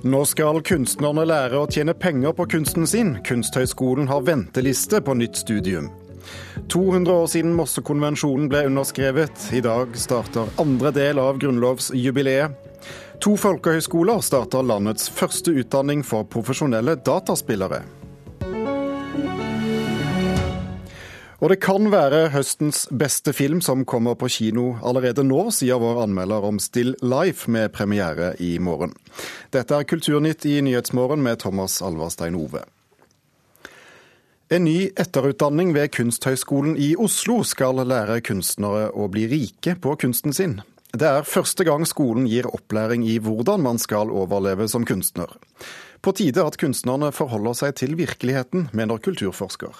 Nå skal kunstnerne lære å tjene penger på kunsten sin. Kunsthøgskolen har venteliste på nytt studium. 200 år siden Mossekonvensjonen ble underskrevet. I dag starter andre del av grunnlovsjubileet. To folkehøyskoler starter landets første utdanning for profesjonelle dataspillere. Og det kan være høstens beste film som kommer på kino allerede nå, sier vår anmelder om Still Life med premiere i morgen. Dette er Kulturnytt i Nyhetsmorgen med Thomas Alverstein Ove. En ny etterutdanning ved Kunsthøgskolen i Oslo skal lære kunstnere å bli rike på kunsten sin. Det er første gang skolen gir opplæring i hvordan man skal overleve som kunstner. På tide at kunstnerne forholder seg til virkeligheten, mener kulturforsker.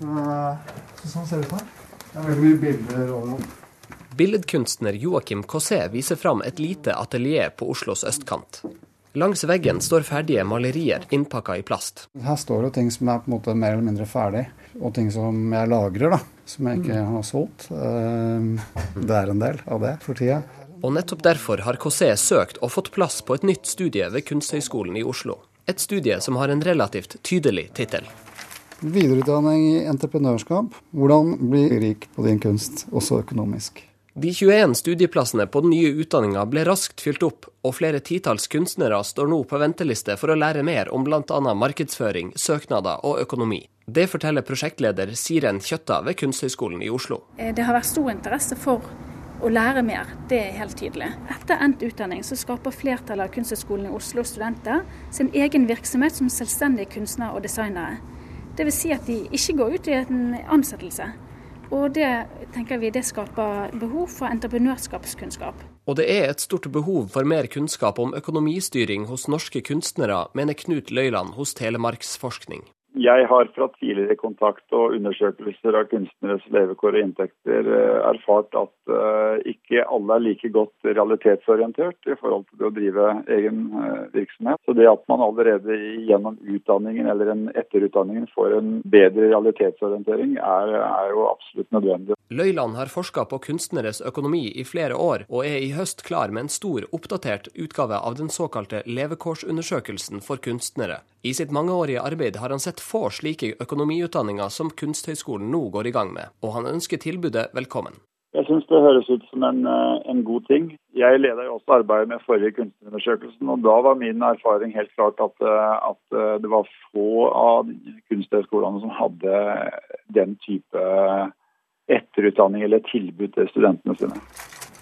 Så, sånn ser det ut her. Det er veldig mye bilder overalt. Billedkunstner Joakim Cossé viser fram et lite atelier på Oslos østkant. Langs veggen står ferdige malerier innpakka i plast. Her står det ting som er på en måte mer eller mindre ferdig, og ting som jeg lagrer, da, som jeg ikke har solgt. Eh, det er en del av det for tida. Og nettopp derfor har Cossé søkt og fått plass på et nytt studie ved Kunsthøgskolen i Oslo. Et studie som har en relativt tydelig tittel. Videreutdanning i entreprenørskap. Hvordan bli rik på din kunst, også økonomisk. De 21 studieplassene på den nye utdanninga ble raskt fylt opp, og flere titalls kunstnere står nå på venteliste for å lære mer om bl.a. markedsføring, søknader og økonomi. Det forteller prosjektleder Siren Kjøtta ved Kunsthøgskolen i Oslo. Eh, det har vært stor interesse for å lære mer, det er helt tydelig. Etter endt utdanning så skaper flertallet av Kunsthøgskolen i Oslo studenter sin egen virksomhet som selvstendige kunstnere og designere. Dvs. Si at de ikke går ut i en ansettelse. Og det tenker vi det skaper behov for entreprenørskapskunnskap. Og det er et stort behov for mer kunnskap om økonomistyring hos norske kunstnere, mener Knut Løyland hos Telemarksforskning. Jeg har fra tidligere kontakt og undersøkelser av kunstneres levekår og inntekter eh, erfart at uh, ikke alle er like godt realitetsorientert i forhold til å drive egen uh, virksomhet. Så det at man allerede gjennom utdanningen eller en etterutdanningen får en bedre realitetsorientering, er, er jo absolutt nødvendig. Løyland har forska på kunstneres økonomi i flere år, og er i høst klar med en stor, oppdatert utgave av den såkalte levekårsundersøkelsen for kunstnere. I sitt mangeårige arbeid har han sett få slike økonomiutdanninger som Kunsthøgskolen nå går i gang med, og han ønsker tilbudet velkommen. Jeg syns det høres ut som en, eh, en, god ting. Jeg leda jo også arbeidet med forrige kunstnerundersøkelsen, og da var min erfaring helt klart at, eh, at eh, det var få av kunsthøgskolene som hadde den type etterutdanning eller tilbud til studentene sine.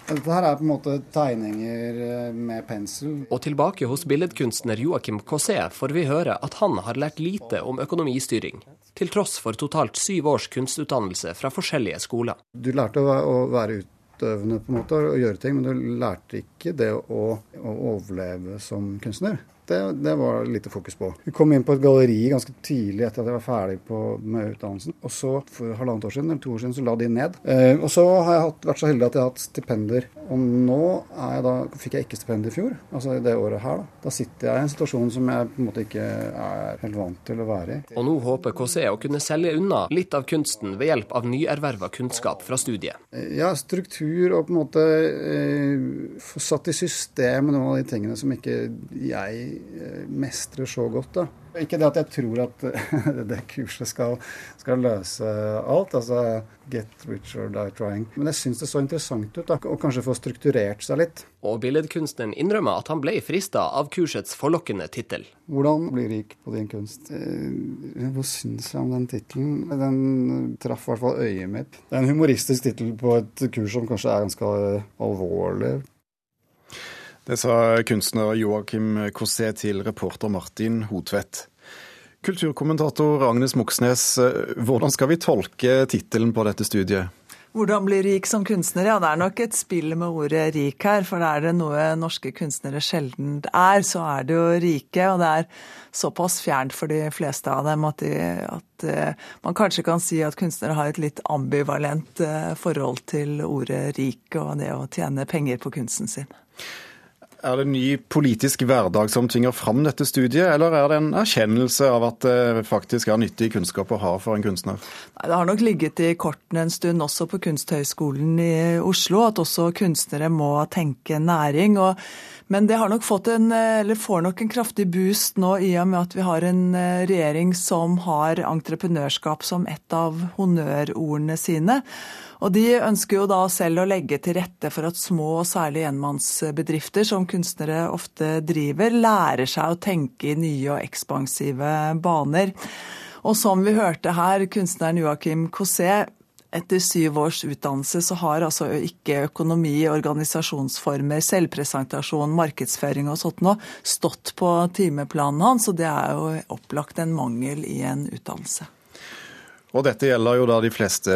Dette her er på en måte tegninger eh, med pensel. Og tilbake hos billedkunstner Joakim Cossé får vi høre at han har lært lite om økonomistyring, til tross for totalt syv års kunstutdannelse fra forskjellige skoler. Du lærte å være utøvende på en måte og gjøre ting, men du lærte ikke det å, å overleve som kunstner. Det, det, var lite fokus på. Vi kom inn på et galleri ganske tidlig etter at jeg var ferdig på, med utdannelsen. Og så for halvannet år siden, eller to år siden så la de ned. Eh, og så har jeg hatt, vært så heldig at jeg har hatt stipender. Og nå jeg da, fikk jeg ikke stipend i fjor, altså i det året her. Da. da sitter jeg i en situasjon som jeg på en måte ikke er helt vant til å være i. Og nå håper KC å kunne selge unna litt av kunsten ved hjelp av nyerverva kunnskap fra studiet. Ja, struktur og på en måte eh, få satt i system noen av de tingene som ikke jeg Eh, mestrer så godt. da. Ikke det at jeg tror at det kurset skal, skal, løse alt, altså get rich or die trying. Men jeg syns det så interessant ut, da, og kanskje få strukturert seg litt. Og billedkunstneren innrømmer at han ble frista av kursets forlokkende tittel. Hvordan bli rik på din kunst? Eh, hva syns jeg om den tittelen? Den traff i hvert fall øyet mitt. Det er en humoristisk tittel på et kurs som kanskje er ganske alvorlig. Det sa kunstner Joakim Cossé til reporter Martin Hotvedt. Kulturkommentator Agnes Moxnes, hvordan skal vi tolke tittelen på dette studiet? Hvordan bli rik som kunstner? Ja, det er nok et spill med ordet rik her. For er det noe norske kunstnere sjelden er, så er det jo rike. Og det er såpass fjernt for de fleste av dem at, de, at uh, man kanskje kan si at kunstnere har et litt ambivalent uh, forhold til ordet rik og det å tjene penger på kunsten sin. Er det en ny politisk hverdag som tvinger fram dette studiet, eller er det en erkjennelse av at det faktisk er nyttig kunnskap å ha for en kunstner? Det har nok ligget i kortene en stund også på Kunsthøgskolen i Oslo at også kunstnere må tenke næring. og men det har nok fått en, får nok en kraftig boost nå i og med at vi har en eh, regjering som har entreprenørskap som et av honnørordene sine. Og de ønsker jo da selv å legge til rette for at små og særlig enmannsbedrifter, som kunstnere ofte driver, lærer seg å tenke i nye og ekspansive baner. Og som vi hørte her, kunstneren Joakim Cosé etter syv års utdannelse så har altså ikke økonomi, organisasjonsformer, selvpresentasjon, markedsføring og sånt noe stått på timeplanen hans, og det er jo opplagt en mangel i en utdannelse. Og dette gjelder jo da de fleste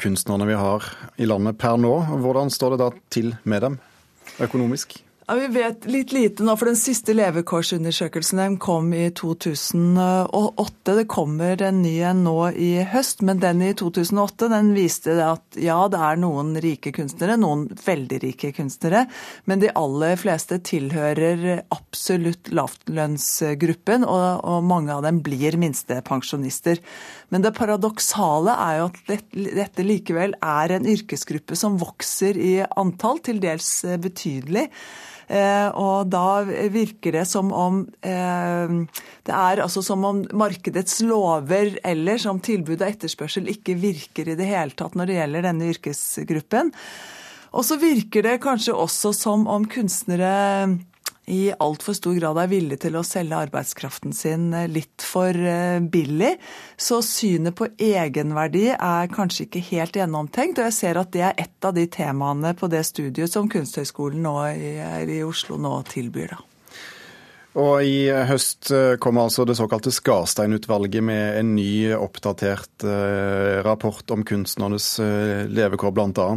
kunstnerne vi har i landet per nå. Hvordan står det da til med dem økonomisk? Ja, Vi vet litt lite nå, for den siste levekårsundersøkelsen kom i 2008. Det kommer en ny en nå i høst, men den i 2008 den viste at ja, det er noen rike kunstnere, noen veldig rike kunstnere, men de aller fleste tilhører absolutt lavtlønnsgruppen, og, og mange av dem blir minstepensjonister. Men det paradoksale er jo at dette likevel er en yrkesgruppe som vokser i antall, til dels betydelig. Eh, og da virker det som om eh, det er altså som om markedets lover eller som tilbud og etterspørsel ikke virker i det hele tatt når det gjelder denne yrkesgruppen. Og så virker det kanskje også som om kunstnere i altfor stor grad er villig til å selge arbeidskraften sin eh, litt for eh, billig. Så synet på egenverdi er kanskje ikke helt gjennomtenkt. Og jeg ser at det er et av de temaene på det studiet som Kunsthøgskolen i, i Oslo nå tilbyr. da. Og I høst eh, kom altså det såkalte Skarstein-utvalget med en ny, oppdatert eh, rapport om kunstnernes eh, levekår, bl.a.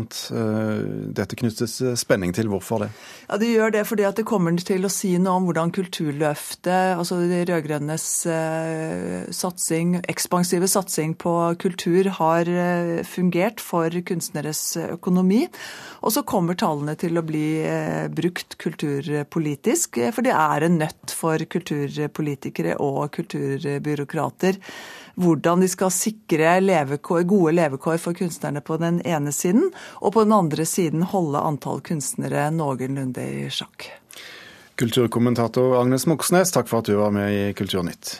Dette knyttes spenning til. Hvorfor det? Ja, Det gjør det fordi at det kommer til å si noe om hvordan Kulturløftet, altså de rød-grønnes satsing, ekspansive satsing på kultur, har fungert for kunstneres økonomi. Og så kommer tallene til å bli brukt kulturpolitisk, for det er en nøtt for kulturpolitikere og kulturbyråkrater hvordan de skal sikre levekår, gode levekår for kunstnerne på den ene siden, og på den andre siden holde antall kunstnere noenlunde i sjakk. Kulturkommentator Agnes Moxnes, takk for at du var med i Kulturnytt.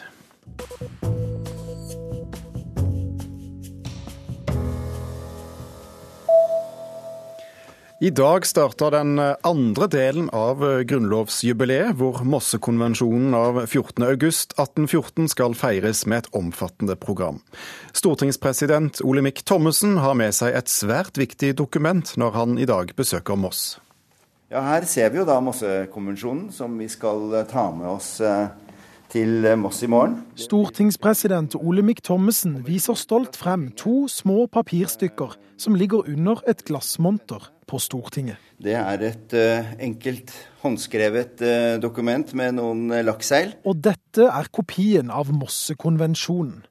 I dag starter den andre delen av grunnlovsjubileet, hvor Mossekonvensjonen av 14.8.1814 skal feires med et omfattende program. Stortingspresident Olemic Thommessen har med seg et svært viktig dokument når han i dag besøker Moss. Ja, Her ser vi jo da Mossekonvensjonen, som vi skal ta med oss eh, til Moss i morgen. Stortingspresident Olemic Thommessen viser stolt frem to små papirstykker som ligger under et glassmonter på Stortinget. Det er et uh, enkelt håndskrevet uh, dokument med noen uh, lakkseil. Og dette er kopien av Mossekonvensjonen.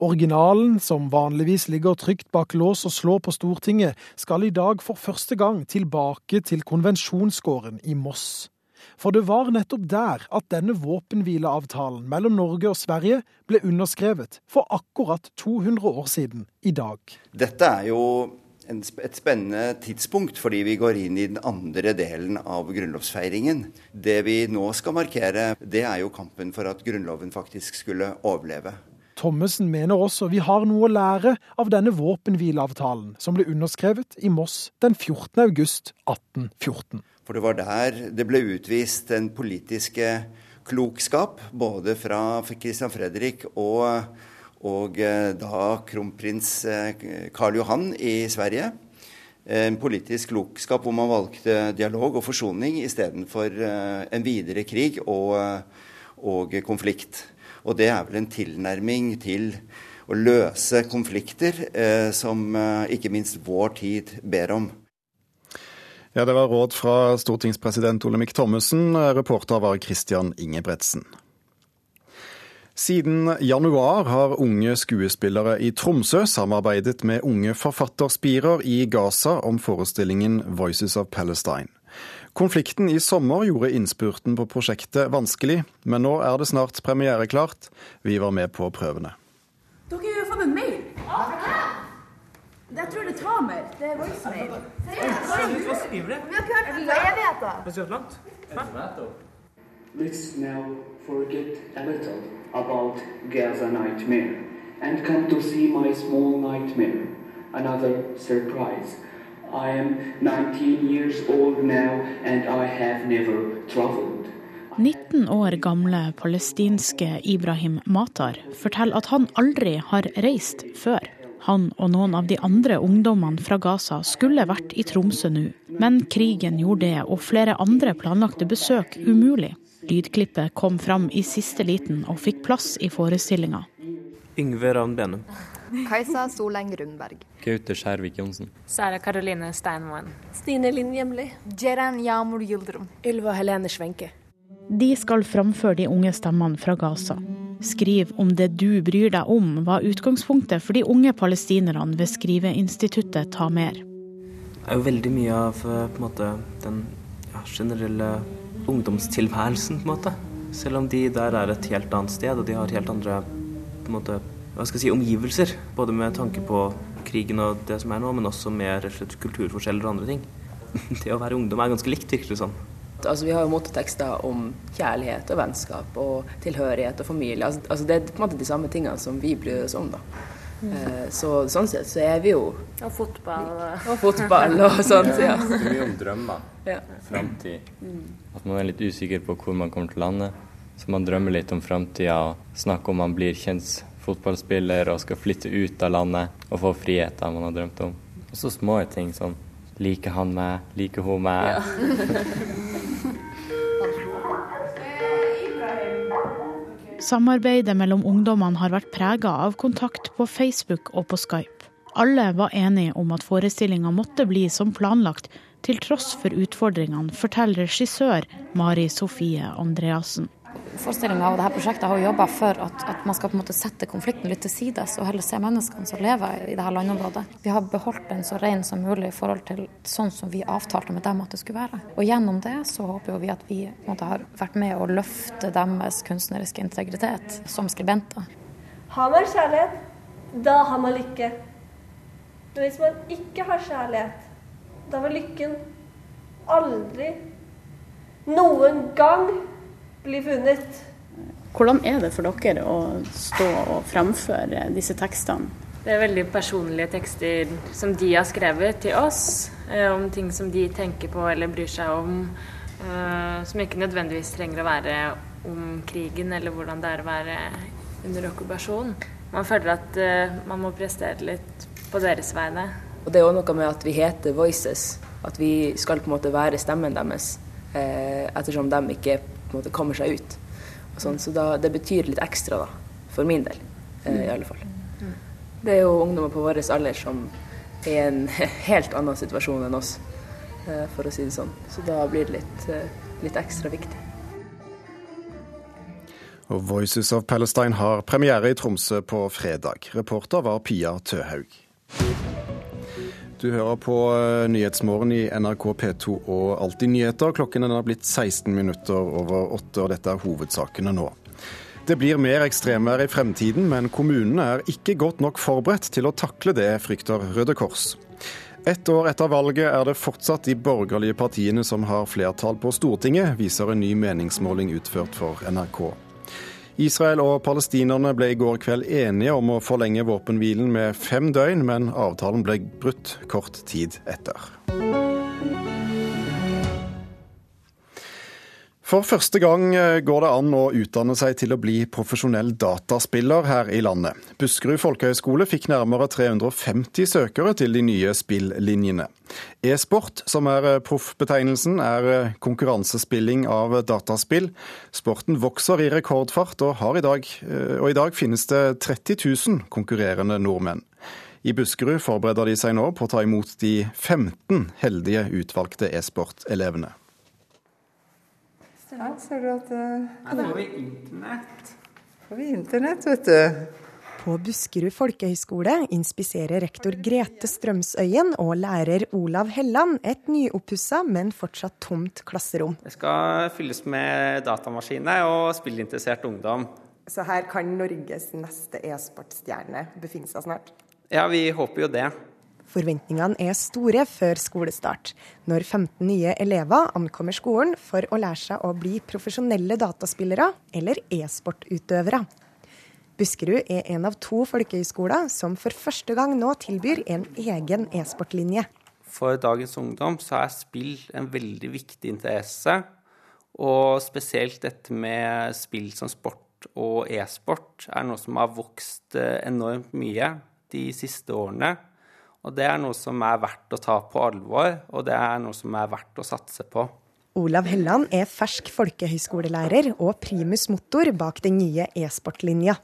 Originalen, som vanligvis ligger trygt bak lås og slå på Stortinget, skal i dag for første gang tilbake til konvensjonsgården i Moss. For det var nettopp der at denne våpenhvileavtalen mellom Norge og Sverige ble underskrevet for akkurat 200 år siden i dag. Dette er jo et spennende tidspunkt, fordi vi går inn i den andre delen av grunnlovsfeiringen. Det vi nå skal markere, det er jo kampen for at Grunnloven faktisk skulle overleve. Thommessen mener også vi har noe å lære av denne våpenhvileavtalen, som ble underskrevet i Moss den 14. august 1814. For det var der det ble utvist den politiske klokskap, både fra Christian Fredrik og og eh, da kronprins eh, Karl Johan i Sverige. En politisk klokskap hvor man valgte dialog og forsoning istedenfor eh, en videre krig og, og konflikt. Og det er vel en tilnærming til å løse konflikter som ikke minst vår tid ber om. Ja, Det var råd fra stortingspresident Olemic Thommessen. Reporter var Christian Ingebretsen. Siden januar har unge skuespillere i Tromsø samarbeidet med unge forfatterspirer i Gaza om forestillingen 'Voices of Palestine'. Konflikten i sommer gjorde innspurten på prosjektet vanskelig, men nå er det snart premiereklart. Vi var med på prøvene. Dere har jo fått en mail. Jeg tror det er Tamer. Det er voicemail. Hva skriver de? Vi har ikke hørt det på evigheter. Har du langt? Let's now forget a little about Gaza nightmare and come to see my small nightmare. Another surprise. I am 19 years old now and I have never traveled. 19 år gamle palestinske Ibrahim Matar forteller at han aldri har reist før. Han og noen av de andre ungdommene fra Gaza skulle vært i Tromsø nå, men krigen gjorde det og flere andre planlagte besøk umulig. Lydklippet kom fram i siste liten og fikk plass i forestillinga. Yngve Ravn Benum. Kajsa Soleng Rundberg. Gaute Skjærvik Johnsen. Sara Karoline Steinmoen. Stine Linn Hjemli. Jeren Jamul Yildirim. Ylva Helene Svenke. De skal framføre de unge stemmene fra Gaza. Skriv om det du bryr deg om, var utgangspunktet for de unge palestinerne ved Skriveinstituttet Ta Mer. Det er jo veldig mye av eh, måte, den ja, generelle ungdomstilværelsen, på en måte. Selv om de der er et helt annet sted, og de har helt andre måte, si, omgivelser. Både med tanke på krigen og det som er nå, men også med kulturforskjeller og andre ting. Det å være ungdom er ganske likt, det som. Altså, vi har jo motetekster om kjærlighet og vennskap og tilhørighet og familie. Altså, altså, det er på en måte de samme tingene som vi bryr oss om. da. Mm. Eh, så sånn sett så er vi jo Og fotball. Og fotball og sånt, ja. Det er mye om drømmer, Ja. framtid. Mm. At man er litt usikker på hvor man kommer til å lande. Så man drømmer litt om framtida og snakker om man blir kjent fotballspiller og skal flytte ut av landet og få friheter man har drømt om. Og så små ting sånn Liker han meg? Liker hun meg? Samarbeidet mellom ungdommene har vært prega av kontakt på Facebook og på Skype. Alle var enige om at forestillinga måtte bli som planlagt, til tross for utfordringene, forteller regissør Mari Sofie Andreassen. Forestillinga av dette prosjektet har jo jobba for at, at, man skal på en måte sette konflikten litt til sides, og heller se menneskene som lever i dette landområdet. Vi har beholdt den så ren som mulig i forhold til sånn som vi avtalte med dem at det skulle være. Og gjennom det så håper vi at vi måte, har vært med å løfte deres kunstneriske integritet som skribenter. Har man kjærlighet, da har man lykke. Men hvis man ikke har kjærlighet, da vil lykken aldri noen gang bli funnet. Hvordan er det for dere å stå og framføre disse tekstene? Det er veldig personlige tekster som de har skrevet til oss, eh, om ting som de tenker på eller bryr seg om. eh, som ikke nødvendigvis trenger å være om krigen eller hvordan det er å være under okkupasjon. Man føler at eh, man må prestere litt på deres vegne. Og det er òg noe med at vi heter Voices. At vi skal på en måte være stemmen deres, eh, ettersom de ikke på en måte kommer seg ut. Sånn, så da, det betyr litt ekstra, da. For min del, eh, i alle fall. Det er jo ungdommer på vår alder som er i en helt annen situasjon enn oss, eh, for å si det sånn. Så da blir det litt, eh, litt ekstra viktig. Og Voices of Palestine har premiere i Tromsø på fredag. Reporter var Pia Tøhaug. Du hører på eh, Nyhetsmorgen i NRK P2 og Alltid nyheter. Klokken er blitt 16 minutter over åtte, og dette er hovedsakene nå. Det blir mer ekstremvær i fremtiden, men kommunene er ikke godt nok forberedt til å takle det, frykter Røde Kors. Ett år etter valget er det fortsatt de borgerlige partiene som har flertall på Stortinget, viser en ny meningsmåling utført for NRK. Israel og palestinerne ble i går kveld enige om å forlenge våpenhvilen med fem døgn, men avtalen ble brutt kort tid etter. For første gang går det an å utdanne seg til å bli profesjonell dataspiller her i landet. Buskerud folkehøgskole fikk nærmere 350 søkere til de nye spillinjene. E-sport, som er proffbetegnelsen, er konkurransespilling av dataspill. Sporten vokser i rekordfart, og, i dag, og i dag finnes det 30 000 konkurrerende nordmenn. I Buskerud forbereder de seg nå på å ta imot de 15 heldige utvalgte e-sportelevene. Her ser du at uh, Her får vi internett. får vi internett, vet du. På Buskerud folkehøgskole inspiserer rektor Grete Strømsøyen og lærer Olav Helland et nyoppussa, men fortsatt tomt klasserom. Det skal fylles med datamaskiner og spillinteressert ungdom. Så her kan Norges neste e-sportstjerne befinne seg snart? Ja, vi håper jo det. Forventningene er store før skolestart, når 15 nye elever ankommer skolen for å lære seg å bli profesjonelle dataspillere eller e-sportutøvere. Buskerud er en av to folkehøyskoler som for første gang nå tilbyr en egen e-sportlinje. For dagens ungdom så er spill en veldig viktig interesse. Og spesielt dette med spill som sport og e-sport er noe som har vokst eh, enormt mye de siste årene. Og det er noe som er verdt å ta på alvor, og det er noe som er verdt å satse på. Olav Helland er fersk folkehøyskolelærer og primus motor bak den nye e-sportlinja.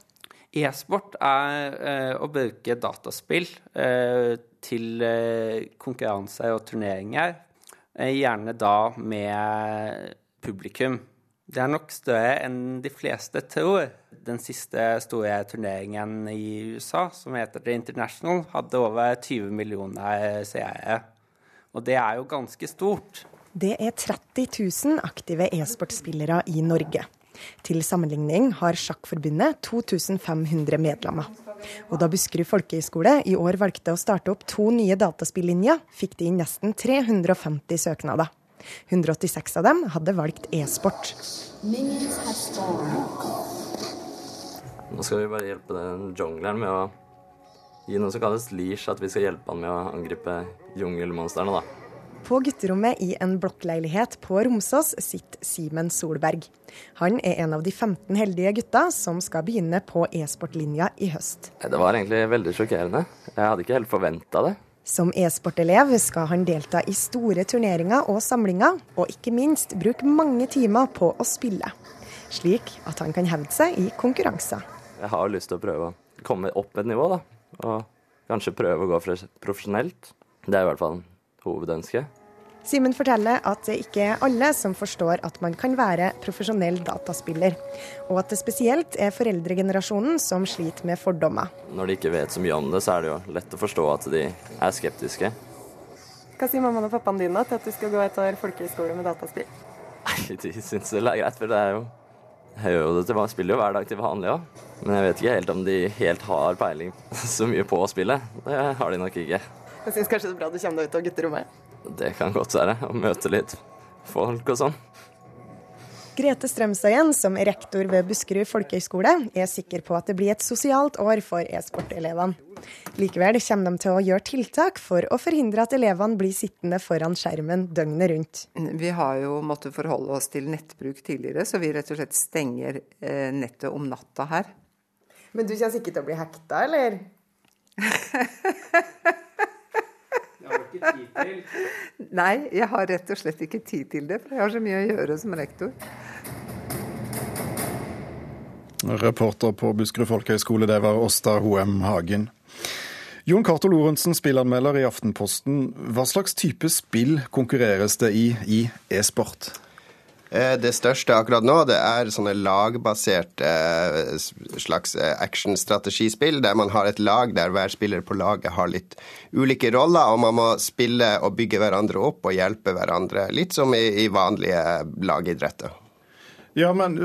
E-sport er eh, å bruke dataspill eh, til eh, konkurranser og turneringer, eh, gjerne da med publikum. Det er nok større enn de fleste tror. Den siste store turneringen i USA, som heter The International, hadde over 20 millioner seere. Og det er jo ganske stort. Det er 30 000 aktive e-sportspillere i Norge. Til sammenligning har Sjakkforbundet 2500 medlemmer. Og da Buskerud folkehøgskole i år valgte å starte opp to nye dataspillinjer, fikk de inn nesten 350 søknader. 186 av dem hadde valgt e-sport. Nå skal vi bare hjelpe den jungleren med å gi noe som kalles leash, at vi skal hjelpe han med å angripe jungelmonstrene, da. På gutterommet i en blokkleilighet på Romsås sitter Simen Solberg. Han er en av de 15 heldige gutta som skal begynne på e-sportlinja i høst. Det var egentlig veldig sjokkerende. Jeg hadde ikke helt forventa det. Som e-sportelev skal han delta i store turneringer og samlinger, og ikke minst bruke mange timer på å spille. Slik at han kan hevde seg i konkurranser. Jeg har lyst til å prøve å komme opp et nivå, da. Og kanskje prøve å gå profesjonelt. Det er i hvert fall hovedønsket. Simen forteller at det ikke er alle som forstår at man kan være profesjonell dataspiller, og at det spesielt er foreldregenerasjonen som sliter med fordommer. Når de ikke vet så mye om det, så er det jo lett å forstå at de er skeptiske. Hva sier mammaen og pappaen dine til at du skal gå et år folkehøyskole med dataspill? Nei, De syns det er greit, for det er jo jeg gjør jo det til, spiller jo hver dag til vanlig òg. Men jeg vet ikke helt om de helt har peiling så mye på å spille. Det har de nok ikke. Jeg syns kanskje det er bra du kommer deg ut av gutterommet? Det kan godt være. Å møte litt folk og sånn. Grete Strømsøyen, som er rektor ved Buskerud folkehøgskole, er sikker på at det blir et sosialt år for e-sportelevene. Likevel kommer de til å gjøre tiltak for å forhindre at elevene blir sittende foran skjermen døgnet rundt. Vi har jo måttet forholde oss til nettbruk tidligere, så vi rett og slett stenger eh, nettet om natta her. Men du kommer ikke til å bli hekta, eller? Nei, jeg har rett og slett ikke tid til det, for jeg har så mye å gjøre som rektor. Reporter på Buskerud folkehøgskole, det var Åsta Hoem Hagen. Jon Cato Lorentzen, spillanmelder i Aftenposten. Hva slags type spill konkurreres det i i e-sport? Eh, det største akkurat nå det er sånne lagbaserte eh, slags eh, actionstrategispill, der man har et lag der hver spiller på laget har litt ulike roller, og man må spille og bygge hverandre opp og hjelpe hverandre. Litt som i, vanlige lagidretter. Ja, men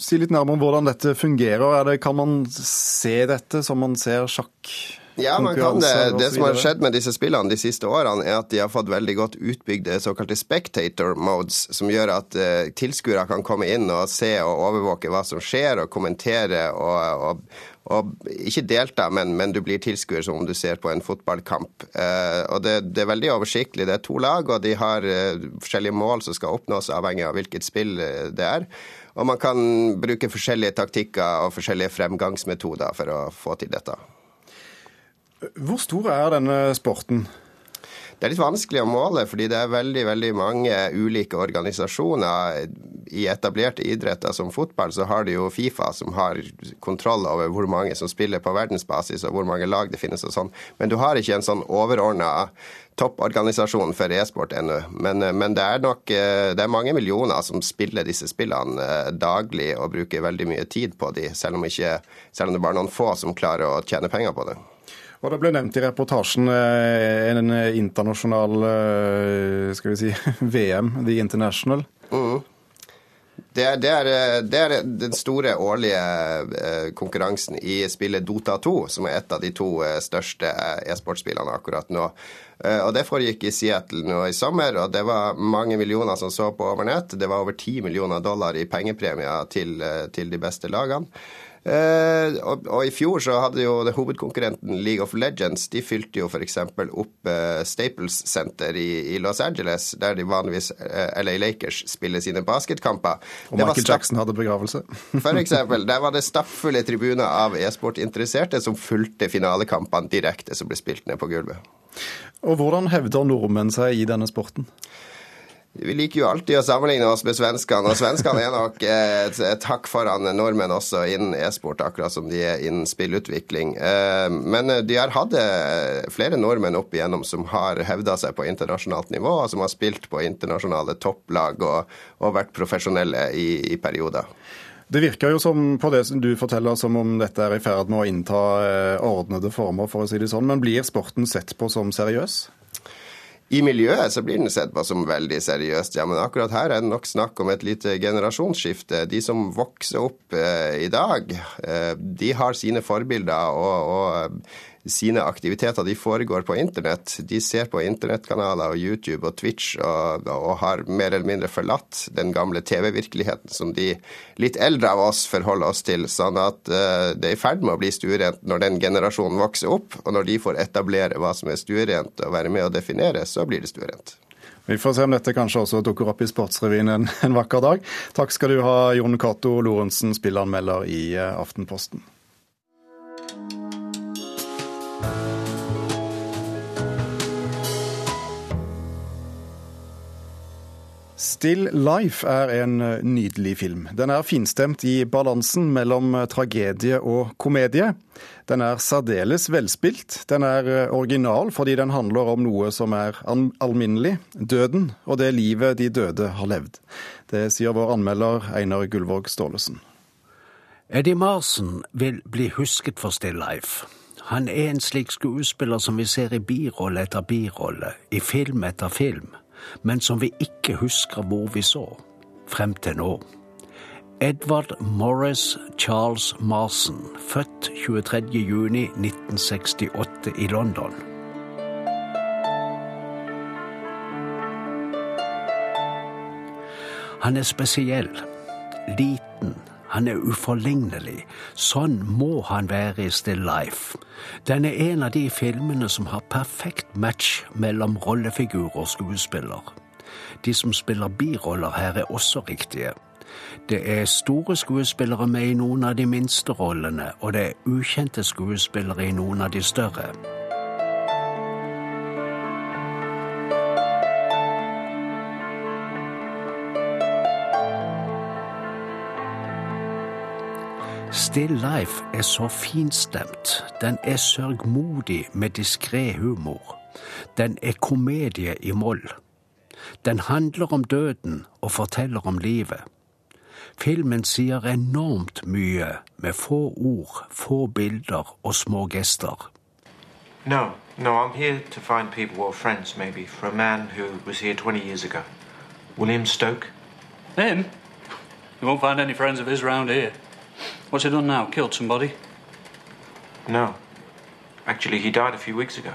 Si litt nærmere om hvordan dette fungerer. Det, kan man se dette som man ser sjakk? Ja, man kan det. Det som har skjedd med disse spillene de siste årene, er at de har fått veldig godt utbygde såkalte spectator modes, som gjør at uh, tilskuere kan komme inn og se og overvåke hva som skjer, og kommentere og, og, og ikke delta, men, men du blir tilskuer som om du ser på en fotballkamp. Eh, og det, det, er veldig oversiktlig. Det er to lag, og de har eh, forskjellige mål som skal oppnås, avhengig av hvilket spill det er. Og man kan bruke forskjellige taktikker og forskjellige fremgangsmetoder for å få til dette. Hvor stor er denne sporten? det er litt vanskelig å måle, fordi det er veldig veldig mange ulike organisasjoner. I etablerte idretter som fotball så har du jo Fifa, som har kontroll over hvor mange som spiller på verdensbasis og hvor mange lag det finnes og sånn. Men du har ikke en sånn overordna topporganisasjon for e-sport ennå. Men, men, det er nok det er mange millioner som spiller disse spillene eh, daglig og bruker veldig mye tid på de, selv om, selv om det bare er noen få som klarer å tjene penger på det. Og Det ble nevnt i reportasjen eh, en internasjonal eh, skal vi si, VM, The International. Mm. Det er, det, er, det er, den store årlige eh, konkurransen i spillet Dota 2, som er et av de to største e-sportspillene akkurat nå. Og Det foregikk i Seattle nå i sommer, og det var mange millioner som så på over nett. Det var over ti millioner dollar i pengepremier til, til de beste lagene. Eh, og, og, i fjor så hadde jo hovedkonkurrenten League of Legends De fylte jo f.eks. opp eh, Staples Center i, i, Los Angeles, der de vanligvis eh, LA Lakers spiller sine basketkamper. Og Michael Jackson hadde begravelse. for eksempel. Der var det stappfulle tribuner av e-sportinteresserte som fulgte finalekampene direkte som ble spilt ned på gulvet. Og hvordan hevder nordmenn seg i denne sporten? Vi liker jo alltid å sammenligne oss med svenskene, og svenskene er nok et, et hakk foran nordmenn også innen e-sport, akkurat som de er innen spillutvikling. Eh, men de har hatt eh, flere nordmenn opp igjennom som har hevda seg på internasjonalt nivå, og som har spilt på internasjonale topplag og, og vært profesjonelle i, i perioder. Det virker jo som på det som du forteller som om dette er i ferd med å innta eh, ordnede former, for å si det sånn. Men blir sporten sett på som seriøs? I miljøet så blir den sett på som veldig seriøst, ja, men akkurat her er det nok snakk om et lite generasjonsskifte. De som vokser opp eh, i dag, eh, de har sine forbilder og, og sine aktiviteter de foregår på internett. De ser på internettkanaler og YouTube og Twitch og, og har mer eller mindre forlatt den gamle TV-virkeligheten som de litt eldre av oss forholder oss til. Sånn at uh, det er i ferd med å bli stuerent når den generasjonen vokser opp. Og når de får etablere hva som er stuerent og være med å definere, så blir det stuerent. Vi får se om dette kanskje også dukker opp i Sportsrevyen en, en vakker dag. Takk skal du ha, Jon Cato Lorentzen, spillanmelder i eh, Aftenposten. Still Life er en eh, nydelig film. Den er finstemt i balansen mellom eh, tragedie og komedie. Den er særdeles velspilt. Den er eh, original fordi den handler om noe som er alminnelig, døden, og det livet de døde har levd. Det sier vår anmelder Einar Gullvåg Staalesen. Eddie Marsen vil bli husket for Still Life. Han er en slik skuespiller som vi ser i birolle etter birolle, i film etter film men som vi ikke husker hvor vi så frem til nå. Edward Morris Charles Marson, født 23.6.1968 i London. Han er spesiell, liten, han er uforlignelig. Sånn må han være i Still Life. Den er en av de filmene som har perfekt match mellom rollefigur og skuespiller. De som spiller biroller her, er også riktige. Det er store skuespillere med i noen av de minste rollene, og det er ukjente skuespillere i noen av de større. Still Life er så finstemt. Den er sørgmodig med diskré humor. Den er komedie i moll. Den handler om døden og forteller om livet. Filmen sier enormt mye med få ord, få bilder og små gester. No, no, I'm here to find people or friends, maybe, for a man who was here 20 years ago. William Stoke. Him? You won't find any friends of his round here. What's he done now? Killed somebody? No. Actually, he died a few weeks ago.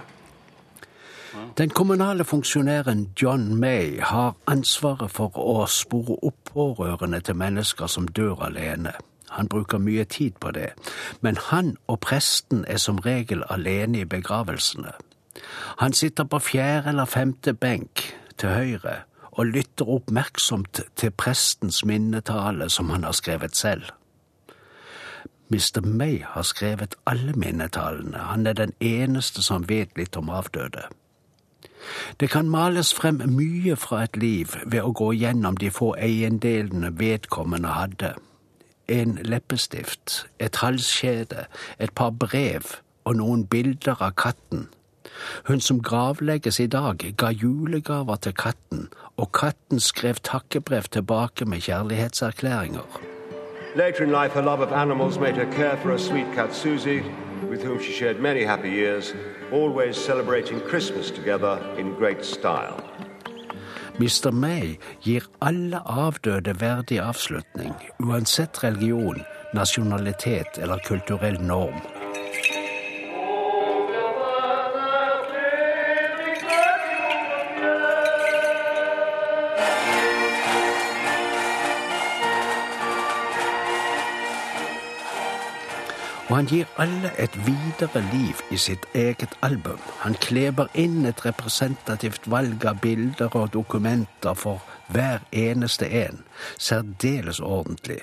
Den kommunale funksjonæren John May har ansvaret for å spore opp pårørende til mennesker som dør alene. Han bruker mye tid på det, men han og presten er som regel alene i begravelsene. Han sitter på fjerde eller femte benk til høyre og lytter oppmerksomt til prestens minnetale som han har skrevet selv. Mr. May har skrevet alle minnetallene, han er den eneste som vet litt om avdøde. Det kan males frem mye fra et liv ved å gå gjennom de få eiendelene vedkommende hadde. En leppestift, et halskjede, et par brev og noen bilder av katten. Hun som gravlegges i dag, ga julegaver til katten, og katten skrev takkebrev tilbake med kjærlighetserklæringer. Later in life, her love of animals made her care for her sweet cat Susie, with whom she shared many happy years, always celebrating Christmas together in great style. Mr. May gir alle avdøde verdig avslutning, uansett religion, nasjonalitet eller kulturell norm. Og han gir alle et videre liv i sitt eget album. Han kleber inn et representativt valg av bilder og dokumenter for hver eneste en. Særdeles ordentlig.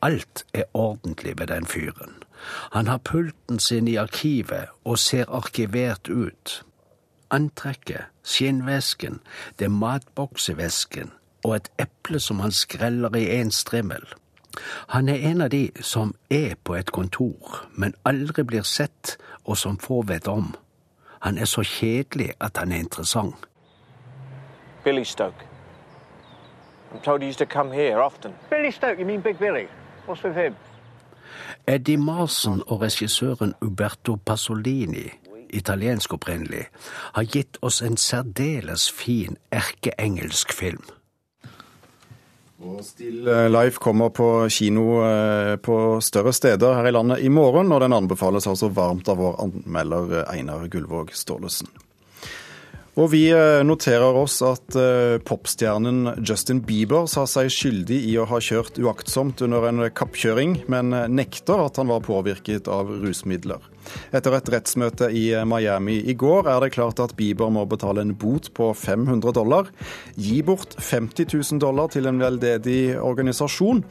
Alt er ordentlig ved den fyren. Han har pulten sin i arkivet og ser arkivert ut. Antrekket, skinnvesken, det er matboksevæsken og et eple som han skreller i én strimmel. Han er en av de som er på et kontor, men aldri blir sett, og som få vet om. Han er så kjedelig at han er interessant. Billy Stoke. I'm told he used to come here often. Billy Stoke, you mean Big Billy? What's with him? Eddie Marson og regissøren Uberto Pasolini, italiensk opprinnelig, har gitt oss en særdeles fin erkeengelsk film. Og Still Life kommer på kino eh, på større steder her i landet i morgen, og den anbefales altså varmt av vår anmelder Einar Gullvåg Staalesen. Og vi eh, noterer oss at eh, popstjernen Justin Bieber sa seg skyldig i å ha kjørt uaktsomt under en kappkjøring, men nekter at han var påvirket av rusmidler. Etter et rettsmøte i Miami i går er det klart at Bieber må betale en bot på 500 dollar, gi bort 50 000 dollar til en veldedig organisasjon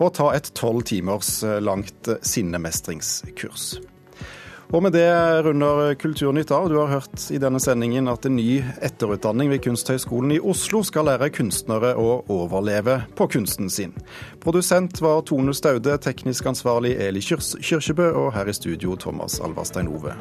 og ta et tolv timers langt sinnemestringskurs. Og med det runder Kulturnytt av. Du har hørt i denne sendingen at en ny etterutdanning ved Kunsthøgskolen i Oslo skal lære kunstnere å overleve på kunsten sin. Produsent var Tone Staude, teknisk ansvarlig Eli Kyrkjebø, og her i studio Thomas Alvarstein Ove.